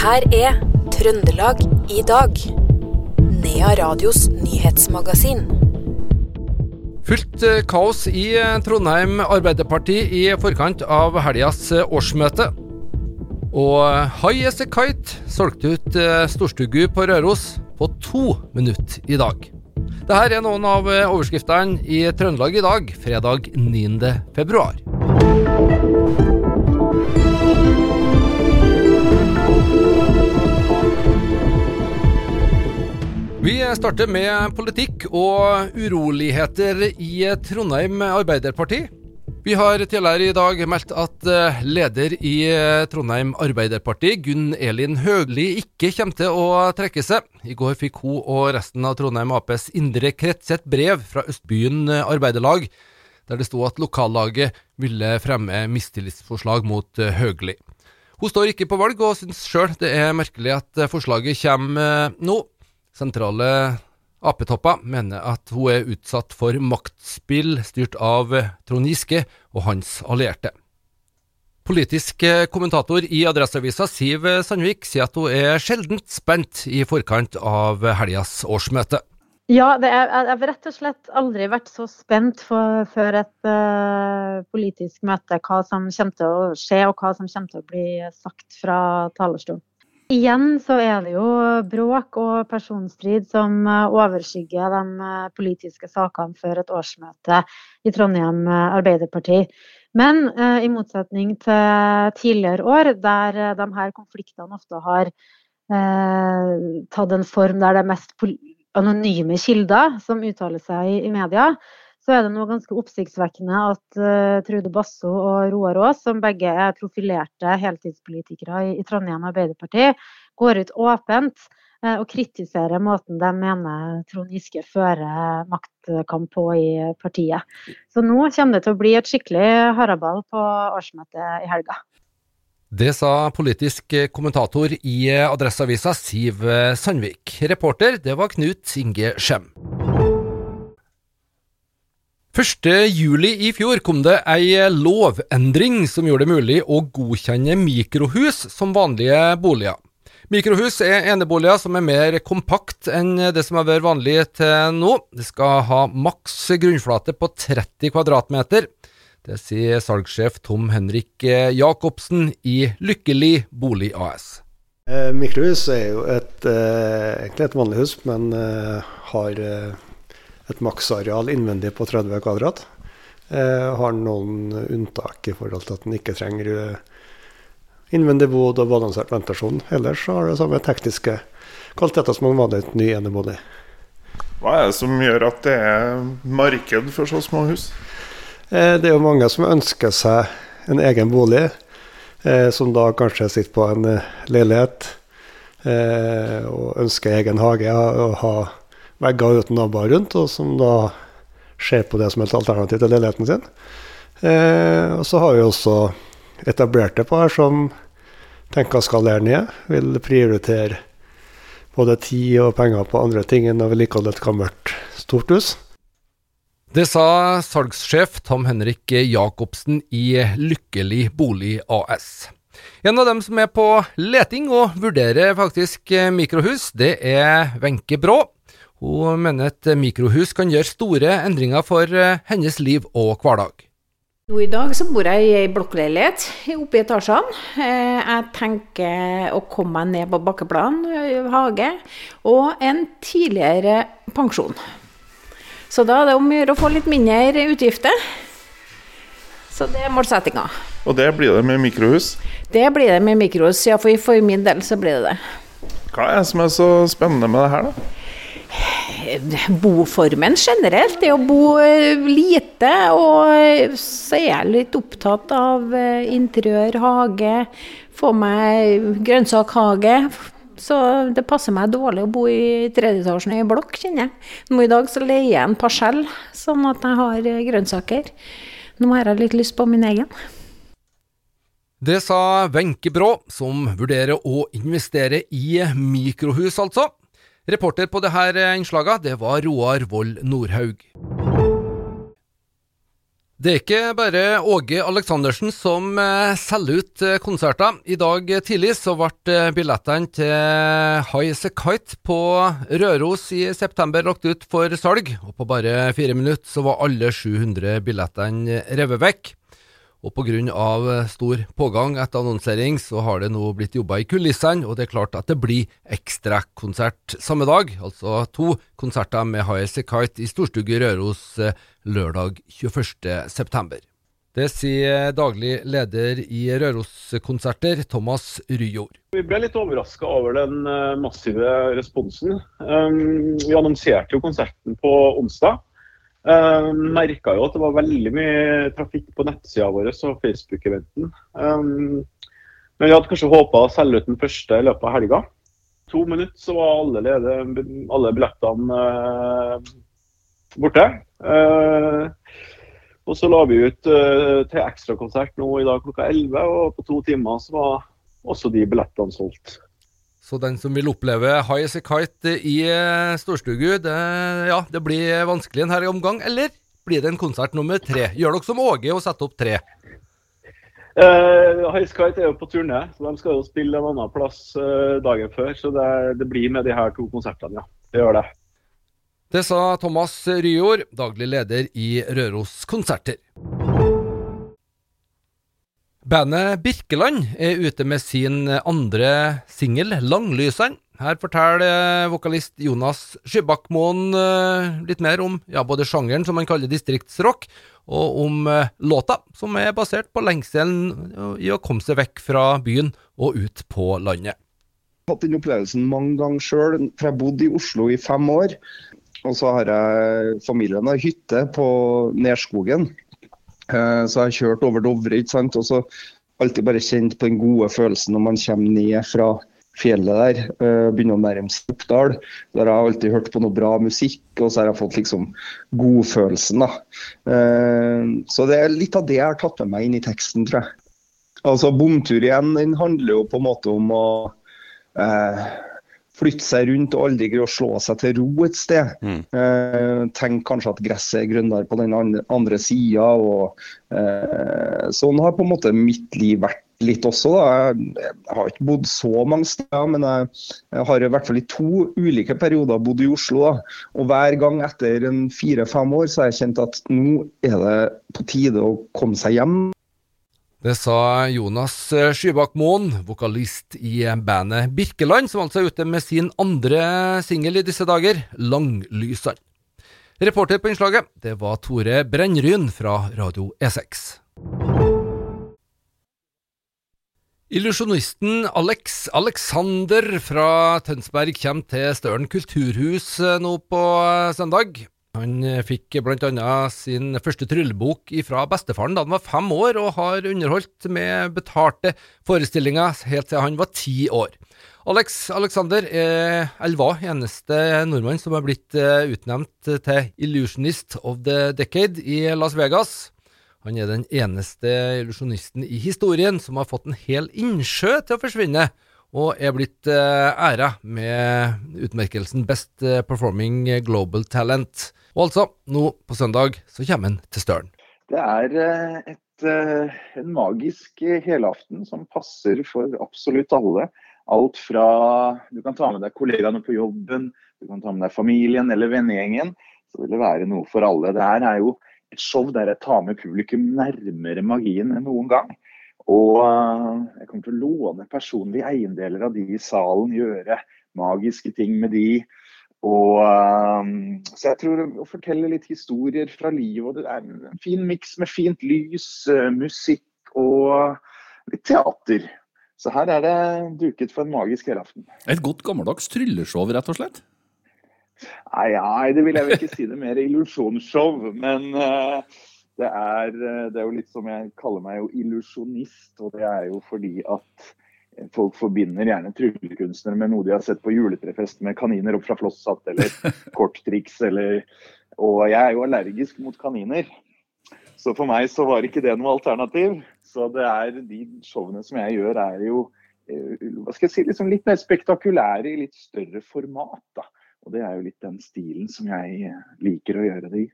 her er Trøndelag i dag. Nea Radios nyhetsmagasin. Fullt eh, kaos i eh, Trondheim Arbeiderparti i forkant av helgas eh, årsmøte. Og High as a Kite solgte ut storstugu på Røros på to minutter i dag. Dette er noen av overskriftene i Trøndelag i dag, fredag 9. februar. Vi starter med politikk og uroligheter i Trondheim Arbeiderparti. Vi har tidligere i dag meldt at eh, leder i eh, Trondheim Arbeiderparti, Gunn Elin Høgli, ikke kommer til å trekke seg. I går fikk hun og resten av Trondheim Aps indre krets et brev fra Østbyen Arbeiderlag, der det sto at lokallaget ville fremme mistillitsforslag mot eh, Høgli. Hun står ikke på valg, og syns sjøl det er merkelig at forslaget kommer nå. Sentrale Ap-topper mener at hun er utsatt for maktspill styrt av Trond Giske og hans allierte. Politisk kommentator i Adresseavisa Siv Sandvik sier at hun er sjeldent spent i forkant av helgas årsmøte. Ja, er, jeg har rett og slett aldri vært så spent for, før et uh, politisk møte hva som kommer til å skje og hva som kommer til å bli sagt fra talerstolen. Igjen så er det jo bråk og personstrid som eh, overskygger de eh, politiske sakene før et årsmøte i Trondheim eh, Arbeiderparti. Men i motsetning til tidligere år, der de her konfliktene ofte har eh, tatt en form der det er mest anonyme kilder som uttaler seg i, media, så er det noe ganske oppsiktsvekkende at uh, Trude Basso og Roar Aas, som begge er profilerte heltidspolitikere i, i Trondheim Arbeiderparti, går ut åpent uh, og kritiserer måten de mener Trond Giske fører maktkamp på i partiet. Så nå kommer det til å bli et skikkelig haraball på årsmøtet i helga. Det sa politisk kommentator i Adresseavisa Siv Sandvik. Reporter det var Knut Inge Skjem. 1.7 i fjor kom det ei lovendring som gjorde det mulig å godkjenne mikrohus som vanlige boliger. Mikrohus er eneboliger som er mer kompakt enn det som har vært vanlig til nå. Det skal ha maks grunnflate på 30 kvadratmeter. Det sier salgssjef Tom Henrik Jacobsen i Lykkelig Bolig AS. Eh, mikrohus er jo et, eh, egentlig et vanlig hus, men eh, har et maksareal innvendig på 30 kvadrat. Eh, har noen unntak i forhold til at den ikke trenger eh, innvendig bod og balansert ventasjon. Ellers har det samme tekniske kvaliteter som en vanlig ny enebolig. Hva er det som gjør at det er marked for så små hus? Eh, det er jo mange som ønsker seg en egen bolig, eh, som da kanskje sitter på en eh, leilighet og ønsker egen hage og ha vegger uten naboer rundt, og som da ser på det som et alternativ til leiligheten sin. Og så har vi også etablerte par som tenker å skalere ned, vil prioritere både tid og penger på andre ting enn å vedlikeholde et gammelt stort hus. Det sa salgssjef Tom Henrik Jacobsen i Lykkelig Bolig AS. En av dem som er på leting og vurderer faktisk mikrohus, det er Wenche Brå. Hun mener et mikrohus kan gjøre store endringer for eh, hennes liv og hverdag. Nå I dag så bor jeg i ei blokkleilighet oppe i etasjene. Eh, jeg tenker å komme meg ned på bakkeplan, eh, hage, og en tidligere pensjon. Så da er det om å gjøre å få litt mindre utgifter. Så det er målsettinga. Og det blir det med mikrohus? Det blir det med mikrohus, ja. For, for min del så blir det det. Hva er det som er så spennende med det her, da? boformen generelt. Det å bo eh, lite. Og så er jeg litt opptatt av eh, interiør, hage. Få meg grønnsakhage. Så det passer meg dårlig å bo i tredjeetasjen i blokk, kjenner jeg. Nå i dag så leier jeg en parsell, sånn at jeg har eh, grønnsaker. Nå har jeg litt lyst på min egen. Det sa Wenche Brå, som vurderer å investere i mikrohus, altså. Reporter på dette innslaget, det var Roar Vold Nordhaug. Det er ikke bare Åge Aleksandersen som eh, selger ut eh, konserter. I dag tidlig så ble eh, billettene til High As A Kite på Røros i september lagt ut for salg, og på bare fire minutter så var alle 700 billettene revet vekk. Og pga. stor pågang etter annonsering, så har det nå blitt jobba i kulissene, og det er klart at det blir ekstrakonsert samme dag. Altså to konserter med Highest As Kite i Storstugu Røros lørdag 21.9. Det sier daglig leder i Røroskonserter, Thomas Ryjord. Vi ble litt overraska over den massive responsen. Vi annonserte jo konserten på onsdag. Uh, Merka jo at det var veldig mye trafikk på nettsida vår og Facebook-eventen. Um, men vi hadde kanskje håpa å selge ut den første i løpet av helga. To minutter så var alle, lede, alle billettene uh, borte. Uh, og så la vi ut uh, til ekstrakonsert nå i dag klokka 11, og på to timer så var også de billettene solgt. Så den som vil oppleve High As A Kite i eh, Storstugu, det, ja, det blir vanskelig en her omgang. Eller blir det en konsert nummer tre? Gjør dere som Åge og setter opp tre? Uh, High As Kite er jo på turné, så de skal jo spille en annen plass uh, dagen før. Så det, det, blir med de her to konsertene, ja. Det gjør det. Det sa Thomas Ryjord, daglig leder i Røros Konserter. Bandet Birkeland er ute med sin andre singel, 'Langlysene'. Her forteller vokalist Jonas Skybakkmoen eh, litt mer om ja, både sjangeren, som han kaller distriktsrock, og om eh, låta, som er basert på lengselen i å komme seg vekk fra byen og ut på landet. Jeg har hatt den opplevelsen mange ganger sjøl, for jeg bodde i Oslo i fem år. Og så har jeg familien har hytte på Nerskogen. Eh, så jeg har kjørt over Dovre, ikke sant. Og så alltid bare kjent på den gode følelsen når man kommer ned fra fjellet der. Uh, begynner å nærme seg Oppdal. Der har jeg alltid hørt på noe bra musikk, og så har jeg fått liksom godfølelsen. Uh, så det er litt av det jeg har tatt med meg inn i teksten, tror jeg. Altså Bomtur igjen, den handler jo på en måte om å uh, flytte seg rundt og aldri å slå seg til ro et sted. Mm. Eh, tenk kanskje at gresset er grønnere på den andre, andre sida. Eh, sånn har på en måte mitt liv vært litt også. Da. Jeg, jeg har ikke bodd så mange steder, men jeg, har i hvert fall i to ulike perioder bodd i Oslo. Da. Og hver gang etter fire-fem år så har jeg kjent at nå er det på tide å komme seg hjem. Det sa Jonas Skybakmoen, vokalist i bandet Birkeland, som altså er ute med sin andre singel i disse dager, 'Langlysene'. Reporter på innslaget, det var Tore Brennryn fra Radio E6. Illusjonisten Alex Alexander fra Tønsberg kommer til Støren kulturhus nå på søndag. Han eh, fikk bl.a. sin første tryllebok fra bestefaren da han var fem år, og har underholdt med betalte forestillinger helt til han var ti år. Alex Alexander er, eller var, eneste nordmann som er blitt eh, utnevnt til Illusionist of the Decade i Las Vegas. Han er den eneste illusjonisten i historien som har fått en hel innsjø til å forsvinne og er blitt uh, æra med utmerkelsen Best Performing Global Talent. Og altså, nå på søndag så kommer han til Støren. Det er eh, et, eh, en magisk helaften som passer for absolutt alle. Alt fra du kan ta med deg kollegaene på jobben, du kan ta med deg familien eller vennegjengen. Så vil det være noe for alle. Det her er jo et show der jeg tar med publikum nærmere magien enn noen gang. Og eh, jeg kommer til å låne personlige eiendeler av de i salen, gjøre magiske ting med de. Og, um, så jeg tror å fortelle litt historier fra livet. og Det er en fin miks med fint lys, uh, musikk og litt teater. Så her er det duket for en magisk helaften. Et godt gammeldags trylleshow, rett og slett? Nei, nei, det vil jeg vel ikke si. Det er mer illusjonsshow. Men uh, det, er, det er jo litt som jeg kaller meg jo illusjonist. Og det er jo fordi at folk forbinder gjerne tryllekunstnere med noe de har sett på juletrefest med kaniner opp fra flosshatt eller korttriks eller Og jeg er jo allergisk mot kaniner. Så for meg så var ikke det noe alternativ. Så det er de showene som jeg gjør, er jo eh, hva skal jeg si, liksom litt mer spektakulære i litt større format. da. Og det er jo litt den stilen som jeg liker å gjøre det i.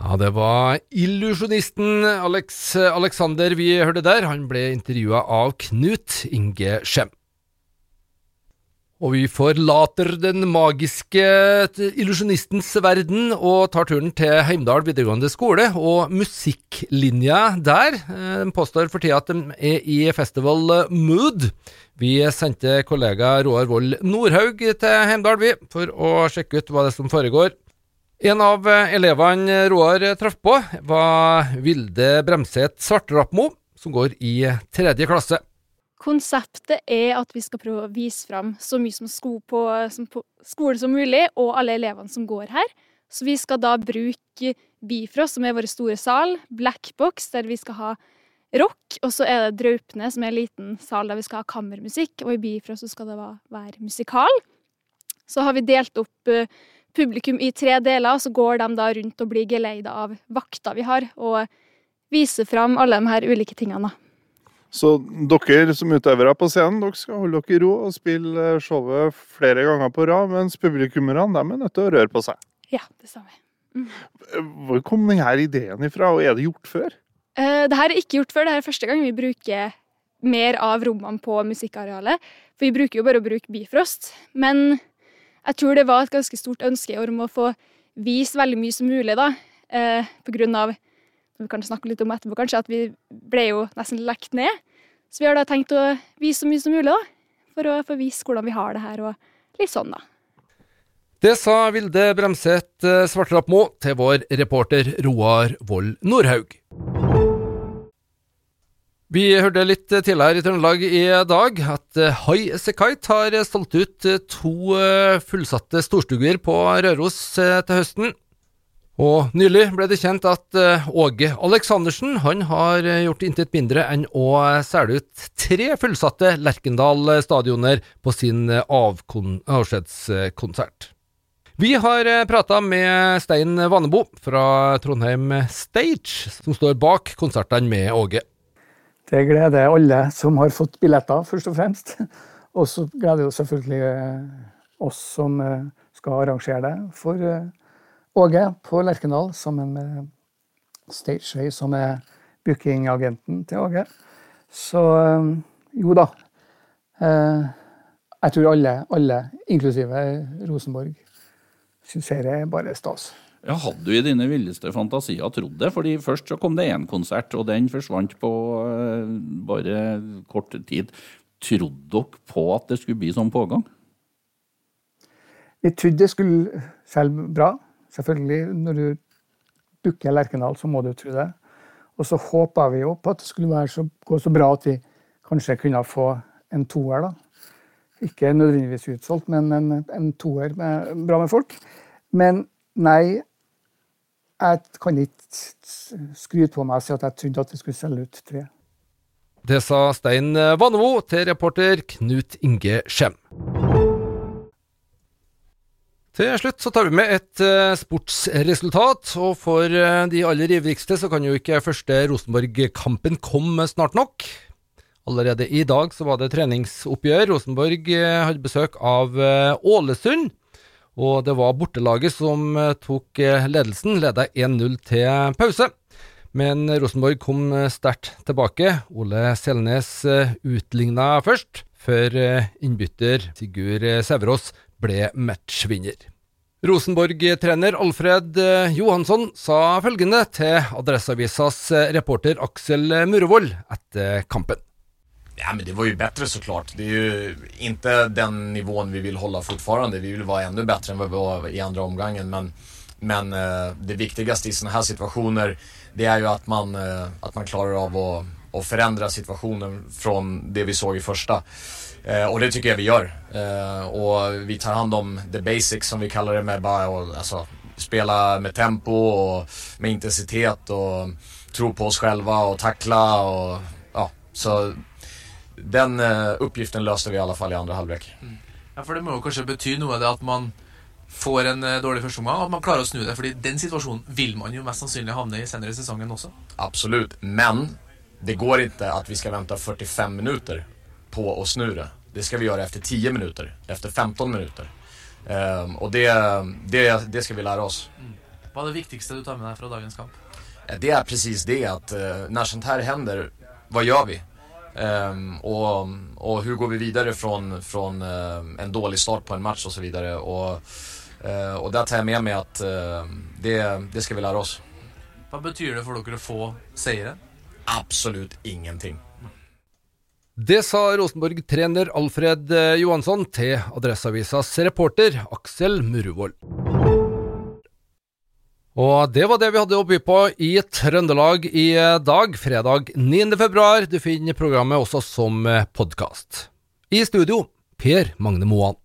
Ja, det var illusjonisten Alex Alexander vi hørte der. Han ble intervjua av Knut Inge Skjem. Og vi forlater den magiske illusjonistens verden og tar turen til Heimdal videregående skole og musikklinja der. De påstår for tida at de er i festival mood. Vi sendte kollega Roar Vold Nordhaug til Heimdal, vi, for å sjekke ut hva det er som foregår. En av elevene Roar traff på, var Vilde Bremseth Svartrappmo, som går i tredje klasse. Konseptet er at vi skal prøve å vise fram så mye som, sko på, som på skolen som mulig, og alle elevene som går her. Så vi skal da bruke Bifrost, som er vår store sal, Blackbox, der vi skal ha rock, og så er det Draupne, som er en liten sal der vi skal ha kammermusikk, og i Bifrost så skal det være musikal. Så har vi delt opp uh, publikum i tre deler, og så går de da rundt og blir geleida av vakter vi har, og viser fram alle de her ulike tingene. Så dere som utøvere på scenen dere skal holde dere i ro og spille showet flere ganger på rad, mens publikummerne er nødt til å røre på seg. Ja, det stemmer. Mm. Hvor kom denne ideen ifra, og er det gjort før? Uh, det her er ikke gjort før. Det er første gang vi bruker mer av rommene på musikkarealet. For vi bruker jo bare å bruke Bifrost. Men jeg tror det var et ganske stort ønske om å få vise veldig mye som mulig, da. Eh, på grunn av vi kan snakke litt om etterpå, kanskje, at vi ble jo nesten lekt ned. Så vi har da tenkt å vise så mye som mulig, da. For å få vise hvordan vi har det her, og litt sånn, da. Det sa Vilde Bremseth eh, Svartrappmo til vår reporter Roar Vold Nordhaug. Vi hørte litt tidligere i Trøndelag i dag at Hai High Secite har solgt ut eh, to fullsatte storstuguer på Røros til høsten. Og nylig ble det kjent at Åge Aleksandersen han har gjort intet mindre enn å selge ut tre fullsatte Lerkendal-stadioner på sin avskjedskonsert. Vi har prata med Stein Vannebo fra Trondheim Stage, som står bak konsertene med Åge. Det gleder alle som har fått billetter, først og fremst. Og så gleder det selvfølgelig oss som skal arrangere det, for Åge på Lerkendal sammen med Stageway, som er bookingagenten til Åge. Så eh, jo da. Eh, jeg tror alle, alle inklusive Rosenborg, syns dette er bare stas. Ja, Hadde du i dine villeste fantasier trodd det? Fordi Først så kom det én konsert, og den forsvant på uh, bare kort tid. Trodde dere på at det skulle bli sånn pågang? Vi trodde det skulle selge bra. Selvfølgelig, når du booker Lerkendal, så må du tro det. Og så håpa vi jo på at det skulle så, gå så bra at vi kanskje kunne få en toer, da. Ikke nødvendigvis utsolgt, men en, en toer med, bra med folk. Men nei, jeg kan ikke skryte på meg og si at jeg trodde at vi skulle selge ut tre. Det sa Stein Vannevo til reporter Knut Inge Skjem. Til slutt så tar vi med et uh, sportsresultat, og for uh, de aller ivrigste så kan jo ikke første Rosenborg-kampen komme snart nok. Allerede i dag så var det treningsoppgjør. Rosenborg uh, hadde besøk av Ålesund, og det var bortelaget som tok ledelsen, leda 1-0 til pause. Men Rosenborg kom sterkt tilbake. Ole Selnes utligna først, før innbytter Sigurd Sæverås ble matchvinner. Rosenborg-trener Alfred eh, Johansson sa følgende til Adresseavisas eh, reporter Aksel Murevold etter kampen. Ja, men det var jo bedre, så klart. Det er jo ikke den nivåen vi vil holde fortfarande. Vi vil være enda bedre enn vi var i andre omgangen. Men, men uh, det viktigste i sånne her situasjoner, det er jo at man, uh, at man klarer av å, å forandre situasjonen fra det vi så i første. Eh, och det tycker jag vi gör. Eh, och vi tar hand om the basics som vi kallar det med bara och, alltså, spela med tempo och med intensitet och tro på oss själva och tackla och ja, så den oppgiften uppgiften løste vi i alle fall i andre halvlek. Mm. Ja, for det må jo kanskje bety noe det at man får en uh, dårlig førsteomgang, at man klarer å snu det. fordi den situasjonen vil man jo mest sannsynlig havne i senere i sesongen også. Absolutt, men det går ikke at vi skal vente 45 minutter på å snu det. Det skal vi gjøre etter 10 minutter, Etter 15 minutter. Um, og det, det, det, skal vi lære oss. Hva er det viktigste du tar med deg fra dagens kamp? Eh, Det er precis det at uh, når sånt her hender, hva gjør vi? Ehm, och, och hur går vi vidare från, från eh, en dårlig start på en match och så vidare. Och, der och där tar jag med mig att uh, det, det ska vi lära oss. Hva betyr det for dere å få seieren? Absolut ingenting. Det sa Rosenborg-trener Alfred eh, Johansson til Adresseavisas reporter Aksel Muruvold. Og det var det vi hadde å by på i Trøndelag i dag, fredag 9. februar. Du finner programmet også som podkast. I studio, Per Magne Moan.